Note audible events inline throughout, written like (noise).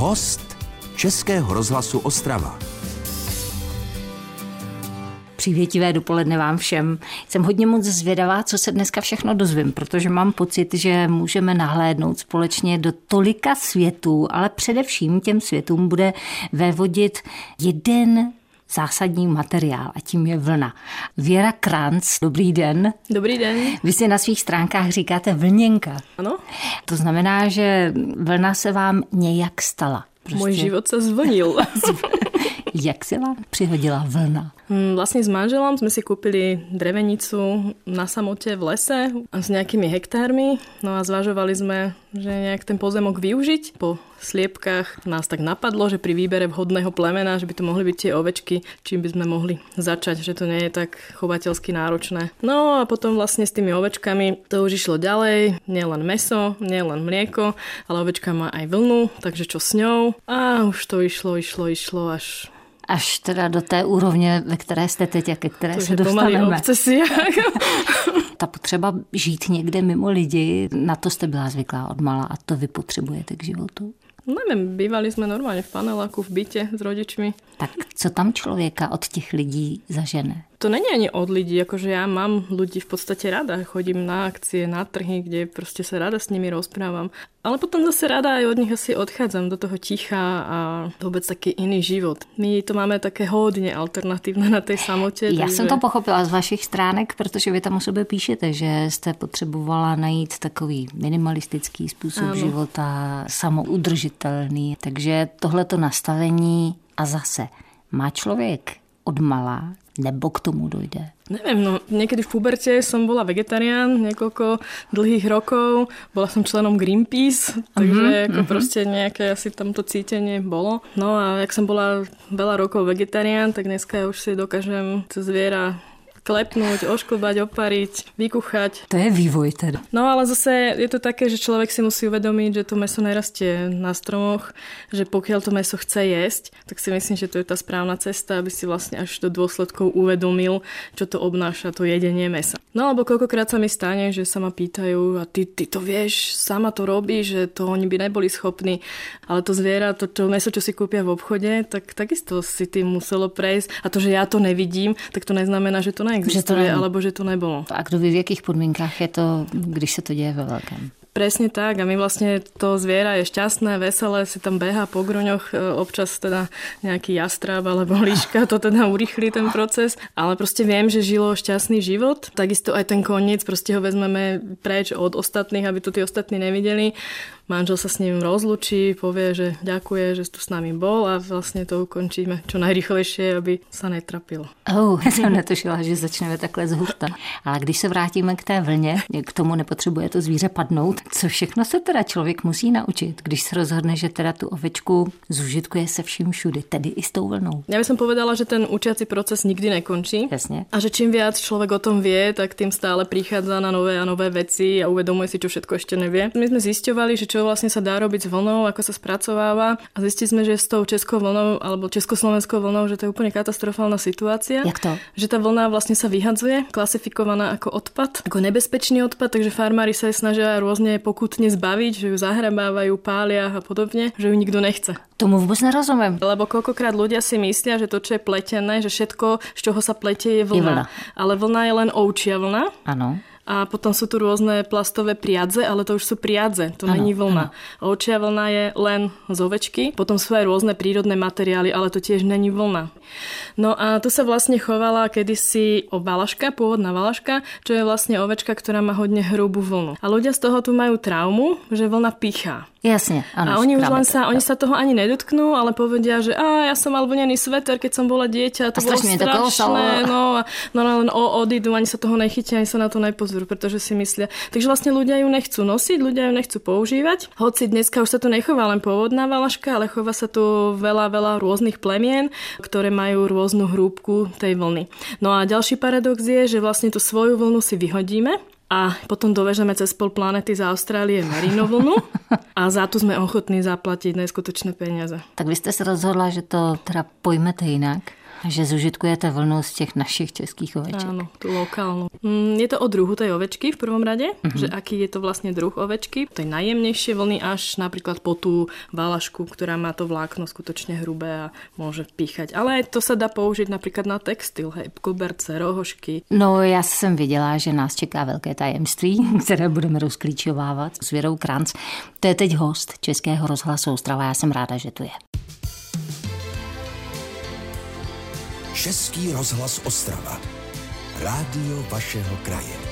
Host Českého rozhlasu Ostrava. Přívětivé dopoledne vám všem. Jsem hodně moc zvědavá, co se dneska všechno dozvím, protože mám pocit, že můžeme nahlédnout společně do tolika světů, ale především těm světům bude vévodit jeden zásadní materiál a tím je vlna. Věra Kranc, dobrý den. Dobrý den. Vy si na svých stránkách říkáte vlněnka. Ano. To znamená, že vlna se vám nějak stala. Prostě... Můj život se zvlnil. (laughs) Jak se vám přihodila vlna? Hm, vlastne s manželom sme si kúpili drevenicu na samote v lese s nejakými hektármi. No a zvažovali sme, že nejak ten pozemok využiť. Po sliepkách nás tak napadlo, že pri výbere vhodného plemena, že by to mohli byť tie ovečky, čím by sme mohli začať, že to nie je tak chovateľsky náročné. No a potom vlastne s tými ovečkami to už išlo ďalej. Nielen meso, nielen mlieko, ale ovečka má aj vlnu, takže čo s ňou? A už to išlo, išlo, išlo až až teda do té úrovně, ve které jste teď a ke které to se dostaneme. (laughs) Ta potřeba žít někde mimo lidi, na to jste byla zvyklá od mala a to vy potřebujete k životu? Nevím, bývali jsme normálně v paneláku, v bytě s rodičmi. Tak co tam člověka od těch lidí zažene? To není ani od lidí, akože ja mám ľudí v podstate rada, chodím na akcie, na trhy, kde proste sa rada s nimi rozprávam. Ale potom zase rada aj od nich asi odchádzam do toho ticha a vôbec taký iný život. My to máme také hodně alternatívne na tej samote. Já takže... jsem to pochopila z vašich stránek, protože vy tam o sobě píšete, že jste potřebovala najít takový minimalistický způsob ano. života, samoudržitelný. Takže tohleto nastavení a zase má člověk od mala nebo k tomu dojde? Neviem, no niekedy v puberte som bola vegetarián niekoľko dlhých rokov, bola som členom Greenpeace, takže uh-huh, ako uh-huh. proste nejaké asi tamto cítenie bolo. No a jak som bola veľa rokov vegetarián, tak dneska už si dokážem to zviera klepnúť, ošklbať, opariť, vykuchať. To je vývoj teda. No ale zase je to také, že človek si musí uvedomiť, že to meso nerastie na stromoch, že pokiaľ to meso chce jesť, tak si myslím, že to je tá správna cesta, aby si vlastne až do dôsledkov uvedomil, čo to obnáša to jedenie mesa. No alebo koľkokrát sa mi stane, že sa ma pýtajú a ty, ty to vieš, sama to robí, že to oni by neboli schopní, ale to zviera, to, to meso, čo si kúpia v obchode, tak takisto si tým muselo prejsť a to, že ja to nevidím, tak to neznamená, že to neexistuje, že to alebo že to nebylo. A kdo ví, v jakých podmínkách je to, když se to děje ve velkém? Presne tak. A my vlastne to zviera je šťastné, veselé, si tam beha po gruňoch, e, občas teda nejaký jastrab alebo líška, to teda urychlí ten proces, ale proste viem, že žilo šťastný život, takisto aj ten koniec, proste ho vezmeme preč od ostatných, aby to tí ostatní nevideli manžel sa s ním rozlučí, povie, že ďakuje, že tu s nami bol a vlastne to ukončíme čo najrychlejšie, aby sa netrapilo. Oh, já jsem (laughs) netušila, že začneme takhle z hurta. Ale když se vrátíme k té vlně, k tomu nepotřebuje to zvíře padnout, co všechno se teda člověk musí naučit, když se rozhodne, že teda tu ovečku zužitkuje se vším všudy, tedy i s tou vlnou. Já bych povedala, že ten učiaci proces nikdy nekončí. Jasně. A že čím viac člověk o tom vie, tak tým stále prichádza na nové a nové veci a uvedomuje si, čo všetko ešte nevie. My sme zisťovali, že čo čo vlastne sa dá robiť s vlnou, ako sa spracováva a zistili sme, že s tou českou vlnou alebo československou vlnou, že to je úplne katastrofálna situácia. Jak to? Že tá vlna vlastne sa vyhadzuje, klasifikovaná ako odpad, ako nebezpečný odpad, takže farmári sa jej snažia rôzne pokutne zbaviť, že ju zahrabávajú, pália a podobne, že ju nikto nechce. Tomu vôbec nerozumiem. Lebo koľkokrát ľudia si myslia, že to, čo je pletené, že všetko, z čoho sa pletie, je vlna. Je vlna. Ale vlna je len ovčia vlna. Áno. A potom sú tu rôzne plastové priadze, ale to už sú priadze, to ano, není vlna. Ano. Ovčia vlna je len z ovečky, potom sú aj rôzne prírodné materiály, ale to tiež není vlna. No a tu sa vlastne chovala kedysi o valaška, pôvodná valaška, čo je vlastne ovečka, ktorá má hodne hrubú vlnu. A ľudia z toho tu majú traumu, že vlna pichá. Jasne, áno. A oni už len sa, oni sa toho ani nedotknú, ale povedia, že a ja som mal vlnený sveter, keď som bola dieťa, to a bolo strašné. No, a, no, no len o, odídu, ani sa toho nechytia, ani sa na to nepozrú, pretože si myslia. Takže vlastne ľudia ju nechcú nosiť, ľudia ju nechcú používať. Hoci dneska už sa tu nechová len pôvodná valaška, ale chová sa tu veľa, veľa rôznych plemien, ktoré majú rôznu hrúbku tej vlny. No a ďalší paradox je, že vlastne tú svoju vlnu si vyhodíme a potom dovežeme cez pol planety z Austrálie merinovlnu a za to jsme ochotní zaplatit neskutočné peniaze. Tak vy jste se rozhodla, že to teda pojmete jinak Že zužitkujete vlnu z těch našich českých oveček. Áno, tú lokálnu. Mm, je to o druhu tej ovečky v prvom rade, uh-huh. že aký je to vlastne druh ovečky. To je najjemnejšie vlny až napríklad po tú valašku, ktorá má to vlákno skutočne hrubé a môže píchať. Ale to sa dá použiť napríklad na textil, hej, koberce, rohošky. No já jsem viděla, že nás čeká velké tajemství, (laughs) které budeme rozklíčovávat s Věrou Kranc. To je teď host Českého rozhlasu Ostrava. Já jsem ráda, že tu je. Český rozhlas Ostrava. Rádio vašeho kraje.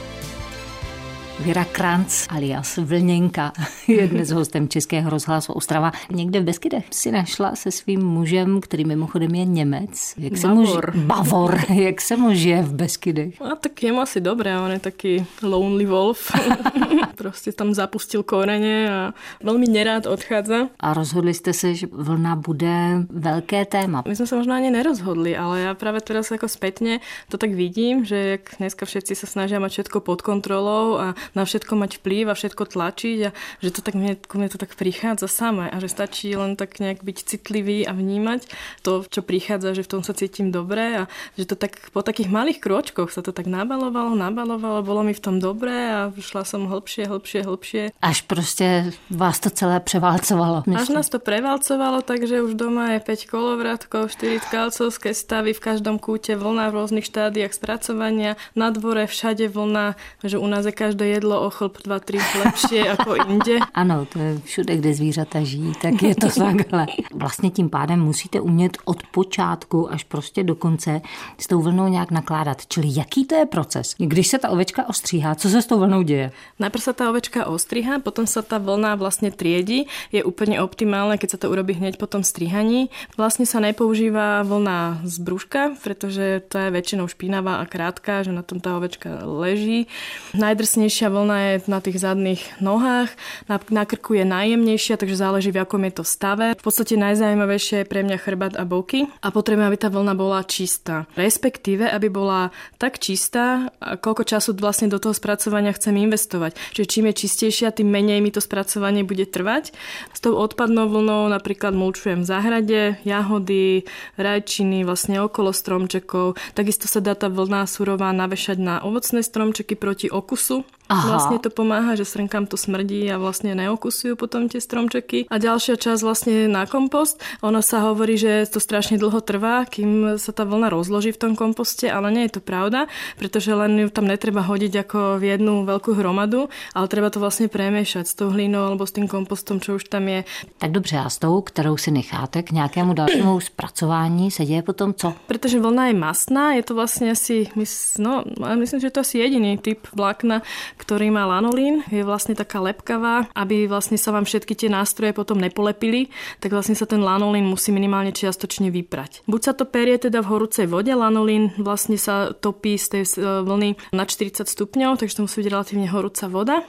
Věra Kranc alias Vlněnka (laughs) je dnes hostem Českého rozhlasu Ostrava. Někde v Beskydech si našla se svým mužem, který mimochodem je Němec. Jak se Bavor. Muž, (laughs) Bavor. Jak se mu žije v Beskydech? A tak je asi dobré, on je taký lonely wolf. (laughs) prostě tam zapustil koreně a velmi nerád odchádza. A rozhodli jste se, že vlna bude velké téma. My jsme se možná ani nerozhodli, ale já právě teraz jako zpětně to tak vidím, že jak dneska všetci se snaží mať všetko pod kontrolou a na všetko mať vplyv a všetko tlačiť a že to tak mne, ku mne to tak prichádza samé a že stačí len tak nejak byť citlivý a vnímať to, čo prichádza, že v tom sa cítim dobre a že to tak po takých malých kročkoch sa to tak nabalovalo, nabalovalo, bolo mi v tom dobré a šla som hlbšie, hlbšie, hlbšie. Až prostě vás to celé převálcovalo. Myslím. Až nás to prevalcovalo, takže už doma je 5 kolovratkov, 4 tkalcovské stavy, v každom kúte vlna v rôznych štádiách spracovania, na dvore všade vlna, že u nás je každé jedlo o chlb 2-3 lepšie ako inde. (laughs) Ano, to je všude, kde zvířata žijí, tak je to takhle. Vlastně tím pádem musíte umět od počátku až prostě do konce s tou vlnou nějak nakládat. Čili jaký to je proces? Když se ta ovečka ostříhá, co se s tou vlnou děje? Najprv sa tá ovečka ostriha, potom sa tá vlna vlastne triedi. Je úplne optimálne, keď sa to urobí hneď po tom strihaní. Vlastne sa nepoužíva vlna z brúška, pretože to je väčšinou špinavá a krátka, že na tom tá ovečka leží. Najdrsnejšia Najjemnejšia vlna je na tých zadných nohách, na, na krku je najjemnejšia, takže záleží v akom je to stave. V podstate najzaujímavejšie je pre mňa chrbát a boky a potrebujem, aby tá vlna bola čistá. Respektíve, aby bola tak čistá, koľko času vlastne do toho spracovania chcem investovať. Čiže čím je čistejšia, tým menej mi to spracovanie bude trvať. S tou odpadnou vlnou napríklad mulčujem v záhrade, jahody, rajčiny, vlastne okolo stromčekov. Takisto sa dá tá vlna surová navešať na ovocné stromčeky proti okusu. Aha. Vlastne to pomáha, že srnkám to smrdí a vlastne neokusujú potom tie stromčeky. A ďalšia časť vlastne na kompost. Ono sa hovorí, že to strašne dlho trvá, kým sa tá vlna rozloží v tom komposte, ale nie je to pravda, pretože len ju tam netreba hodiť ako v jednu veľkú hromadu, ale treba to vlastne premiešať s tou hlinou alebo s tým kompostom, čo už tam je. Tak dobře, a s tou, kterou si necháte k nějakému dalšímu (clears throat) zpracování, se děje potom co? Pretože vlna je masná, je to vlastne asi, no, myslím, že to asi jediný typ vlákna, ktorý má lanolín, je vlastne taká lepkavá, aby vlastne sa vám všetky tie nástroje potom nepolepili, tak vlastne sa ten lanolín musí minimálne čiastočne vyprať. Buď sa to perie teda v horúcej vode, lanolín vlastne sa topí z tej vlny na 40 stupňov, takže to musí byť relatívne horúca voda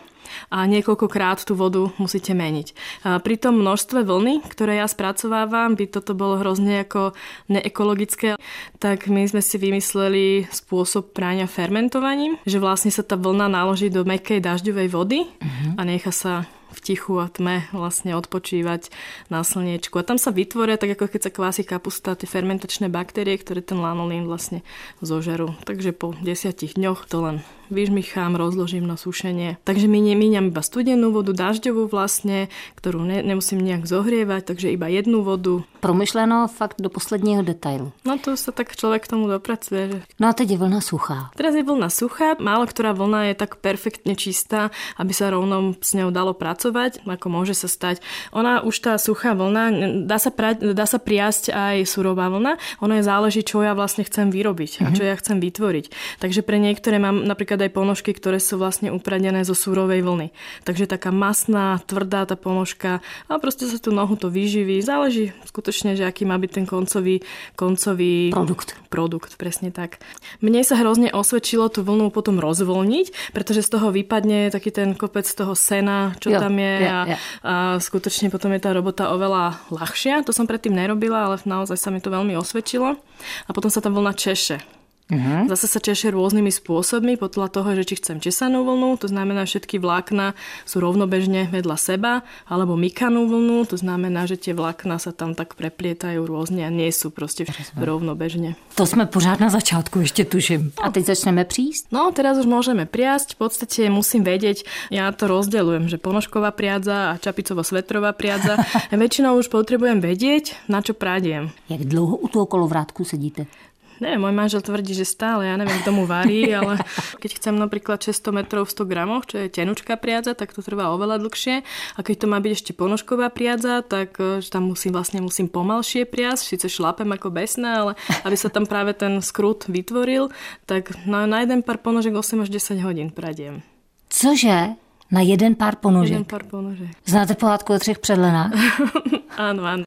a niekoľkokrát tú vodu musíte meniť. A pri tom množstve vlny, ktoré ja spracovávam, by toto bolo hrozne ako neekologické, tak my sme si vymysleli spôsob práňa fermentovaním, že vlastne sa tá vlna naloží do mekej dažďovej vody uh-huh. a nechá sa v tichu a tme vlastne odpočívať na slniečku. A tam sa vytvoria, tak ako keď sa kvási kapusta, tie fermentačné baktérie, ktoré ten lanolín vlastne zožerú. Takže po desiatich dňoch to len vyžmichám, rozložím na sušenie. Takže my nemíňam iba studenú vodu, dažďovú vlastne, ktorú ne, nemusím nejak zohrievať, takže iba jednu vodu. Promyšleno fakt do posledního detailu. No to sa tak človek k tomu dopracuje. Že... No a teď je vlna suchá. Teraz je vlna suchá, málo ktorá vlna je tak perfektne čistá, aby sa rovno s ňou dalo pracovať, ako môže sa stať. Ona už tá suchá vlna, dá sa, pra, dá sa priasť aj surová vlna, ona je záleží, čo ja vlastne chcem vyrobiť a čo mhm. ja chcem vytvoriť. Takže pre niektoré mám napríklad napríklad aj ponožky, ktoré sú vlastne upradené zo súrovej vlny. Takže taká masná, tvrdá tá ponožka a proste sa tú nohu to vyživí. Záleží skutočne, že aký má byť ten koncový, koncový produkt. Produkt, presne tak. Mne sa hrozne osvedčilo tú vlnu potom rozvolniť, pretože z toho vypadne taký ten kopec toho sena, čo jo, tam je je a, je. a skutočne potom je tá robota oveľa ľahšia. To som predtým nerobila, ale naozaj sa mi to veľmi osvedčilo. A potom sa tá vlna češe Uh-huh. Zase sa češe rôznymi spôsobmi podľa toho, že či chcem česanú vlnu, to znamená všetky vlákna sú rovnobežne vedľa seba, alebo mykanú vlnu, to znamená, že tie vlákna sa tam tak preplietajú rôzne a nie sú proste rovnobežne. To sme pořád na začátku, ešte tuším. A teď začneme prísť? No, teraz už môžeme priasť. V podstate musím vedieť, ja to rozdeľujem, že ponožková priadza a čapicovo-svetrová priadza. (laughs) Väčšinou už potrebujem vedieť, na čo prádiem. Jak dlouho u toho kolovrátku sedíte? Neviem, môj manžel tvrdí, že stále, ja neviem, kto mu varí, (laughs) ale keď chcem napríklad 600 metrov v 100 gramoch, čo je tenučká priadza, tak to trvá oveľa dlhšie. A keď to má byť ešte ponožková priadza, tak e, že tam musím vlastne musím pomalšie priazť, síce šlapem ako besná, ale aby sa tam práve ten skrut vytvoril, tak na, na jeden pár ponožek 8 až 10 hodín pradiem. Cože? Na jeden pár ponožek? Jeden pár ponožek. Znáte pohádku o třech předlenách? (laughs) áno, áno.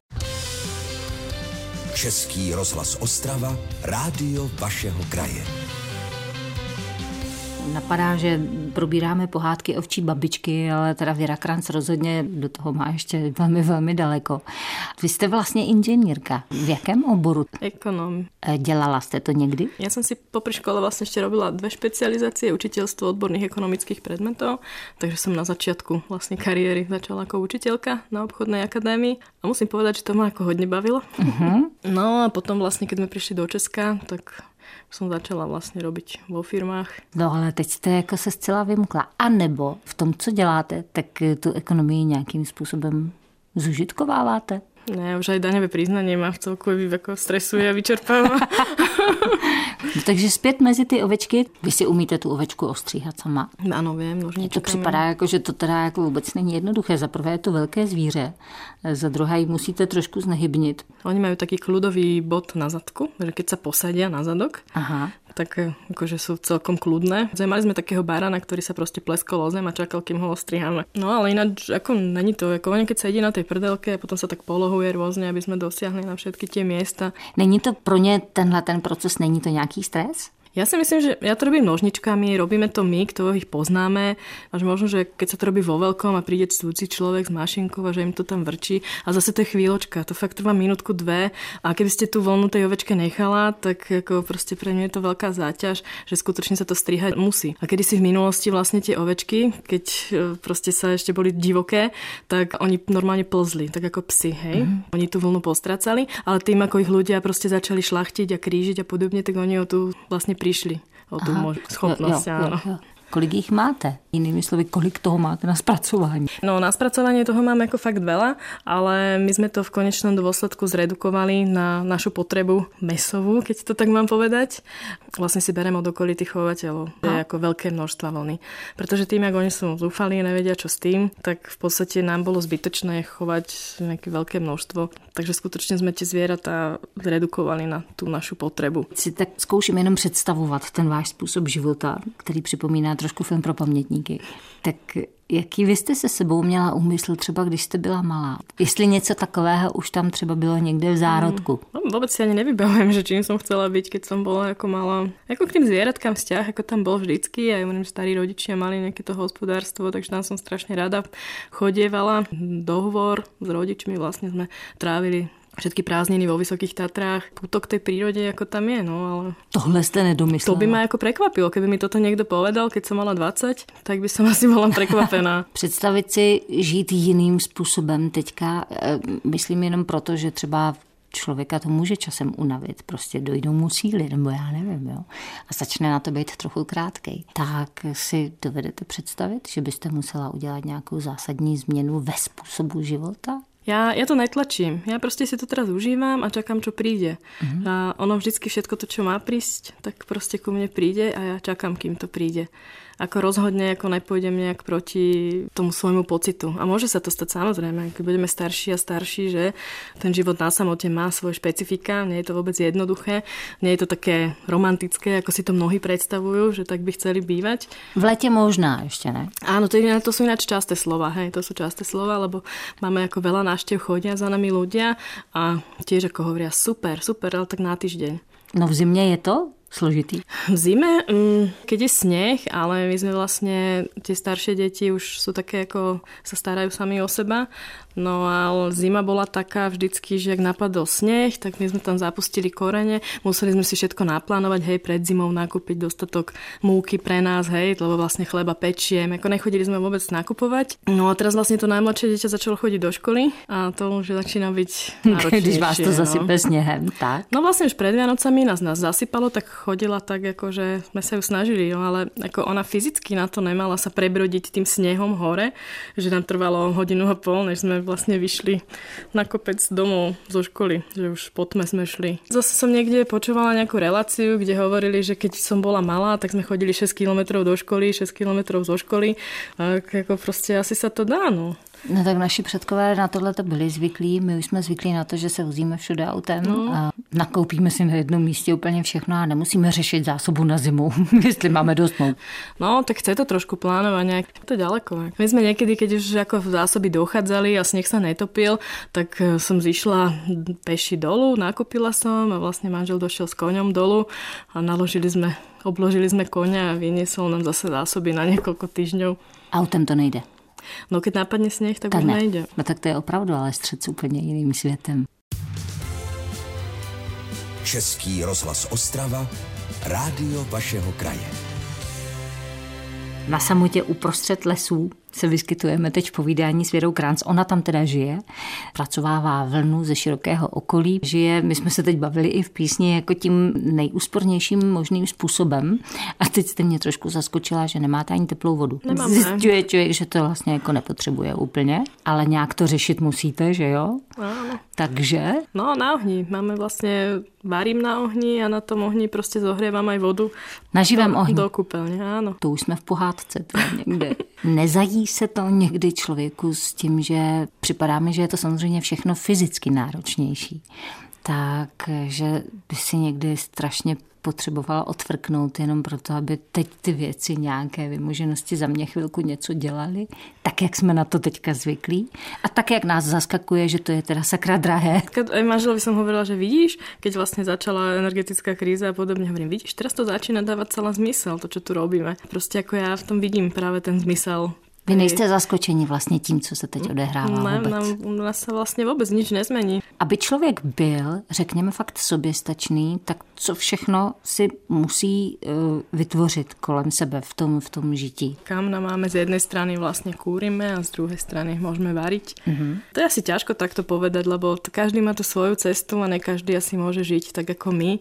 Český rozhlas Ostrava, rádio vašeho kraje. Napadá, že probíráme pohádky ovčí babičky, ale teda Věra Kranc rozhodně do toho má ještě velmi, velmi daleko. Vy jste vlastně inženýrka. V jakém oboru? Ekonom. E, dělala jste to někdy? Já jsem si popri škole vlastně ještě robila dvě specializácie, učiteľstvo odborných ekonomických predmetov, takže jsem na začátku vlastně kariéry začala jako učitelka na obchodnej akadémii a musím povedať, že to ma jako hodně bavilo. Uh-huh. No a potom vlastně, keď jsme přišli do Česka, tak som začala vlastně robiť vo firmách. No ale teď jste jako se zcela vymkla. A nebo v tom, co děláte, tak tu ekonomii nějakým způsobem zužitkováváte? Ne, už aj daňové priznanie ma v celku jako stresuje a vyčerpává. no, (laughs) takže zpět mezi ty ovečky, vy si umíte tu ovečku ostříhat sama? Ano, vím. Mně to připadá jako, že to teda jako vůbec není jednoduché. Za prvé je to velké zvíře, za druhé ji musíte trošku znehybnit. Oni mají taký kľudový bod na zadku, že keď sa posadia na zadok, Aha tak eh, akože sú celkom kľudné. Mali sme takého barana, ktorý sa proste pleskol o zem a čakal, kým ho ostriháme. No ale ináč, ako není to, ako keď sa ide na tej prdelke a potom sa tak polohuje rôzne, aby sme dosiahli na všetky tie miesta. Není to pro ně tenhle ten proces, není to nějaký stres? Ja si myslím, že ja to robím nožničkami, robíme to my, kto ich poznáme. Až možno, že keď sa to robí vo veľkom a príde cudzí človek s mašinkou a že im to tam vrčí a zase to je chvíľočka, to fakt trvá minútku, dve a keby ste tú voľnu tej ovečke nechala, tak ako proste pre mňa je to veľká záťaž, že skutočne sa to strihať musí. A kedy si v minulosti vlastne tie ovečky, keď e, proste sa ešte boli divoké, tak oni normálne plzli, tak ako psy, hej. Mm-hmm. Oni tú vlnu postracali, ale tým, ako ich ľudia proste začali šlachtiť a krížiť a podobne, tak oni o tu vlastne prišli o tú Aha, schopnosť. Jo, jo, jo. Kolik jich máte? Inými slovy, kolik toho máte na spracování? No na spracovanie toho máme ako fakt veľa, ale my sme to v konečnom dôsledku zredukovali na našu potrebu mesovú, keď to tak mám povedať. Vlastne si bereme od okolitých chovateľov. Je ako veľké množstva vlny. Pretože tým, ako oni sú zúfali a nevedia čo s tým, tak v podstate nám bolo zbytočné chovať nejaké veľké množstvo. Takže skutočne sme tie zvieratá zredukovali na tú našu potrebu. Si tak zkouším jenom představovat ten váš způsob života, který připomíná trošku film pro pamětníky. Tak jaký vy jste se sebou měla úmysl třeba, když jste byla malá? Jestli něco takového už tam třeba bylo někde v zárodku? Hmm, no, vůbec si ani nevybavujem, že čím som chcela byť, keď som bola jako malá. Jako k tým zvieratkám vzťah, jako tam bol vždycky. A ja starí rodičia mali nejaké to hospodárstvo, takže tam som strašne rada chodievala. Dohovor s rodičmi vlastne sme trávili všetky prázdniny vo Vysokých Tatrách, putok tej prírode, ako tam je, no ale... Tohle ste nedomyslela. To by ma ako prekvapilo, keby mi toto niekto povedal, keď som mala 20, tak by som (laughs) asi bola prekvapená. Představit si žít jiným způsobem teďka, eh, myslím jenom proto, že třeba člověka to může časem unavit, prostě dojdou mu síly, nebo já nevím, jo. A začne na to být trochu krátkej. Tak si dovedete představit, že byste musela udělat nějakou zásadní změnu ve způsobu života? Ja, ja to netlačím. Ja proste si to teraz užívam a čakám, čo príde. Mm-hmm. A ono vždycky všetko to, čo má prísť, tak proste ku mne príde a ja čakám, kým to príde ako rozhodne ako nepôjdem nejak proti tomu svojmu pocitu. A môže sa to stať samozrejme, keď budeme starší a starší, že ten život na samote má svoje špecifika, nie je to vôbec jednoduché, nie je to také romantické, ako si to mnohí predstavujú, že tak by chceli bývať. V lete možná ešte, ne? Áno, to, je, to sú ináč časté slova, hej, to sú časté slova, lebo máme ako veľa návštev, chodia za nami ľudia a tiež ako hovoria super, super, ale tak na týždeň. No v zimě je to složitý? V zime, mm, keď je sneh, ale my sme vlastne, tie staršie deti už sú také ako sa starajú sami o seba, No a zima bola taká vždycky, že ak napadol sneh, tak my sme tam zapustili korene, museli sme si všetko naplánovať, hej, pred zimou nakúpiť dostatok múky pre nás, hej, lebo vlastne chleba pečiem, ako nechodili sme vôbec nakupovať. No a teraz vlastne to najmladšie dieťa začalo chodiť do školy a to už začína byť. (laughs) Když vás to no. zasype snehem, tak? No vlastne už pred Vianocami nás, nás zasypalo, tak chodila tak, ako že sme sa ju snažili, no, ale ako ona fyzicky na to nemala sa prebrodiť tým snehom hore, že nám trvalo hodinu a pol, než sme vlastne vyšli na kopec domov zo školy, že už po tme sme šli. Zase som niekde počúvala nejakú reláciu, kde hovorili, že keď som bola malá, tak sme chodili 6 km do školy, 6 km zo školy. A ako proste asi sa to dá, no. No tak naši předkové na tohle to byli zvyklí. My už jsme zvyklí na to, že se vozíme všude autem no. a nakoupíme si na jednom místě úplně všechno a nemusíme řešit zásobu na zimu, (laughs) jestli máme dost mou. No, tak chce to trošku plánovať nejak. To je ďaleko. My sme niekedy, keď už ako zásoby dochádzali a sneh sa netopil, tak e, som zišla peši dolu, nakúpila som a vlastne manžel došiel s koňom dolu a naložili sme, obložili sme koňa a vyniesol nám zase zásoby na niekoľko týždňov. Autem to nejde. No keď nápadne sneh, tak, tak už ne. nejde. No tak to je opravdu ale střed s úplně jiným světem. Český rozhlas Ostrava, rádio vašeho kraje. Na samotě uprostřed lesů se vyskytujeme teď v povídání s Věrou Kránc. Ona tam teda žije, pracovává vlnu ze širokého okolí. Žije, my jsme se teď bavili i v písni jako tím nejúspornějším možným způsobem. A teď jste mě trošku zaskočila, že nemáte ani teplou vodu. Nemáme. Zjišťuje člověk, že to vlastně jako nepotřebuje úplně, ale nějak to řešit musíte, že jo? Áno. Takže? No na ohni. Máme vlastně, varím na ohni a na tom ohni prostě zohrievam aj vodu. Na živém ohni? Do kúpeľne, áno. To už jsme v pohádce někde. Nezají se to někdy člověku s tím, že připadá mi, že je to samozřejmě všechno fyzicky náročnější, takže by si někdy strašně potřebovala odfrknout jenom proto, aby teď ty věci nějaké vymoženosti za mě chvilku něco dělali, tak jak jsme na to teďka zvyklí a tak jak nás zaskakuje, že to je teda sakra drahé. Aj manželovi som hovorila, že vidíš, keď vlastne začala energetická kríza a podobne, hovorím, vidíš, teraz to začína dávať celá zmysel, to, čo tu robíme. Prostě ako ja v tom vidím práve ten zmysel vy nejste zaskočeni vlastně tím, co se teď odehrává ne, vůbec. U nás se vlastně vůbec nic nezmení. Aby člověk byl, řekněme fakt soběstačný, tak co všechno si musí uh, vytvořit kolem sebe v tom, v tom žití? Kam nám máme z jednej strany vlastně kúrime a z druhej strany môžeme variť. Uh-huh. To je asi ťažko takto povedať, lebo každý má tu svoju cestu a ne každý asi môže žiť tak ako my,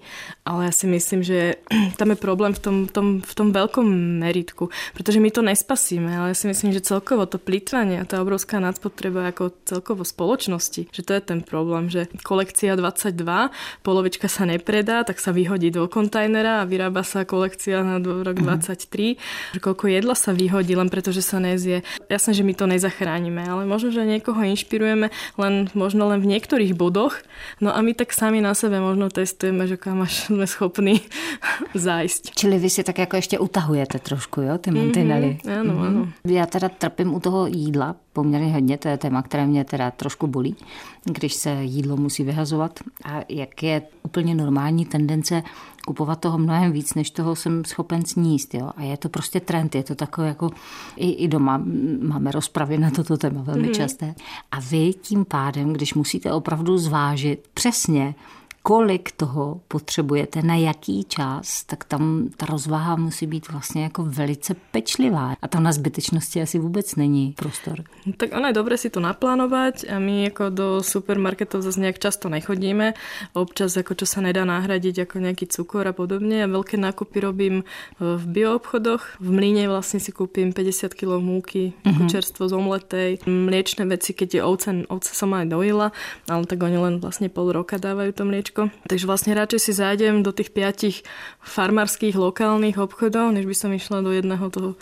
ale ja si myslím, že (clears throat) tam je problém v tom, tom, v tom veľkom meritku, pretože my to nespasíme, ale ja si myslím, že celkovo to plýtvanie a tá obrovská nadspotreba ako celkovo spoločnosti, že to je ten problém, že kolekcia 22, polovička sa nepredá, tak sa vyhodí do kontajnera a vyrába sa kolekcia na rok 23. Mm. Že koľko jedla sa vyhodí len preto, že sa nezie. Jasné, že my to nezachránime, ale možno, že niekoho inšpirujeme len možno len v niektorých bodoch. No a my tak sami na sebe možno testujeme, že kam až sme schopní (laughs) zájsť. Čili vy si tak jako ještě utahujete trošku, jo, ty mantinely. Mm-hmm, áno, mm-hmm. áno. Ja teda trpím u toho jídla poměrně hodně, to je téma, které mě teda trošku bolí, když se jídlo musí vyhazovat a jak je úplně normální tendence kupovat toho mnohem víc, než toho jsem schopen sníst. Jo? A je to prostě trend, je to takové jako i, i doma máme rozpravy na toto téma velmi mm-hmm. časté. A vy tím pádem, když musíte opravdu zvážit přesně, kolik toho potřebujete, na jaký čas, tak tam ta rozvaha musí být vlastně jako velice pečlivá. A tam na zbytečnosti asi vůbec není prostor. Tak ono je dobré si to naplánovať a my jako do supermarketov zase nejak často nechodíme. Občas jako čo sa nedá nahradiť ako nejaký cukor a podobne. A veľké nákupy robím v bioobchodoch. V mlíne vlastne si kúpim 50 kg múky, mm-hmm. čerstvo z omletej. Mliečne veci, keď je ovce, ovce som aj dojila, ale tak oni len vlastne pol roka dávajú to mliečko mliečko. Takže vlastne radšej si zájdem do tých piatich farmárských lokálnych obchodov, než by som išla do jedného toho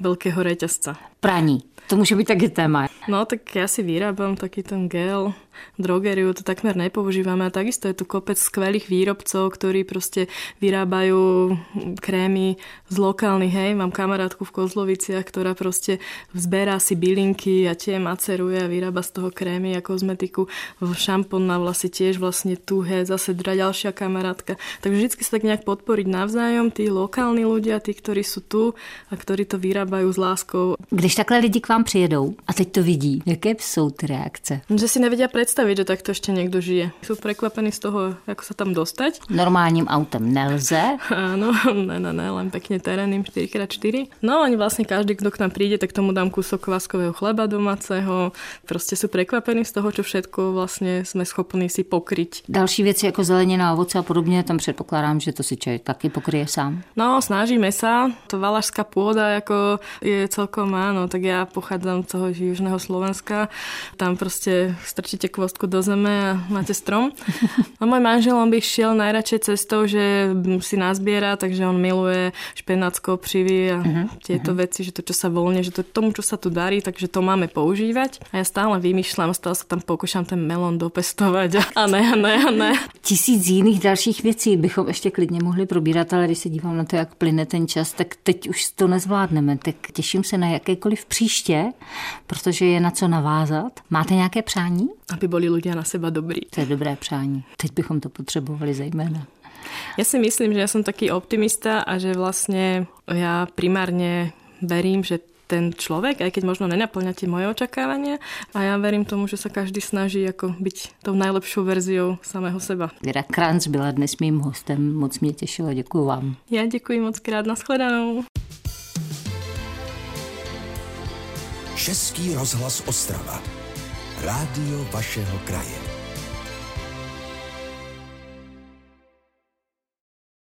veľkého reťazca. Praní. To může být taky téma. No tak já si vyrábám taký ten gel drogeriu to takmer nepoužívame a takisto je tu kopec skvelých výrobcov, ktorí proste vyrábajú krémy z lokálnych, hej, mám kamarátku v Kozloviciach, ktorá proste zberá si bylinky a tie maceruje a vyrába z toho krémy a kozmetiku. Šampón na vlasy tiež vlastne tuhé, zase ďalšia kamarátka. Takže vždy sa tak nejak podporiť navzájom, tí lokálni ľudia, tí, ktorí sú tu a ktorí to vyrábajú s láskou. Když takhle lidi k vám přijedou a teď to vidí, jaké jsou ty reakce? Že si nevedia pred predstaviť, že takto ešte niekto žije. Sú prekvapení z toho, ako sa tam dostať. Normálním autem nelze. (laughs) Áno, ne, ne, ne, len pekne terénnym 4x4. No oni vlastne každý, kto k nám príde, tak tomu dám kúsok kváskového chleba domáceho. Proste sú prekvapení z toho, čo všetko vlastne sme schopní si pokryť. Další věci jako zelenina, ovoce a podobně, tam předpokládám, že to si člověk taky pokryje sám. No, snažíme sa. To valašská pôda jako je celkom áno, tak ja pochádzam z toho južného Slovenska. Tam proste strčíte kvostku do zeme a máte strom. A môj manžel, on by šiel najradšej cestou, že si nazbiera, takže on miluje špenacko, přivy a uh-huh, tieto uh-huh. veci, že to, čo sa voľne, že to tomu, čo sa tu darí, takže to máme používať. A ja stále vymýšľam, stále sa tam pokúšam ten melon dopestovať a ne, a ne, a ne. Tisíc jiných dalších věcí bychom ještě klidně mohli probírat, ale když se dívám na to, jak plyne ten čas, tak teď už to nezvládneme. Tak těším se na jakékoliv příště, protože je na co navázat. Máte nějaké přání? Aby boli ľudia na seba dobrí. To je dobré přání. Teď bychom to potřebovali zejména. Ja si myslím, že ja som taký optimista a že vlastne ja primárne verím, že ten človek, aj keď možno nenaplňa tie moje očakávania a ja verím tomu, že sa každý snaží ako byť tou najlepšou verziou samého seba. Věra Kranc byla dnes mým hostem, moc mě těšilo, děkuji vám. Ja děkuji moc krát, nashledanou. Český rozhlas Ostrava. Rádio vašeho kraje.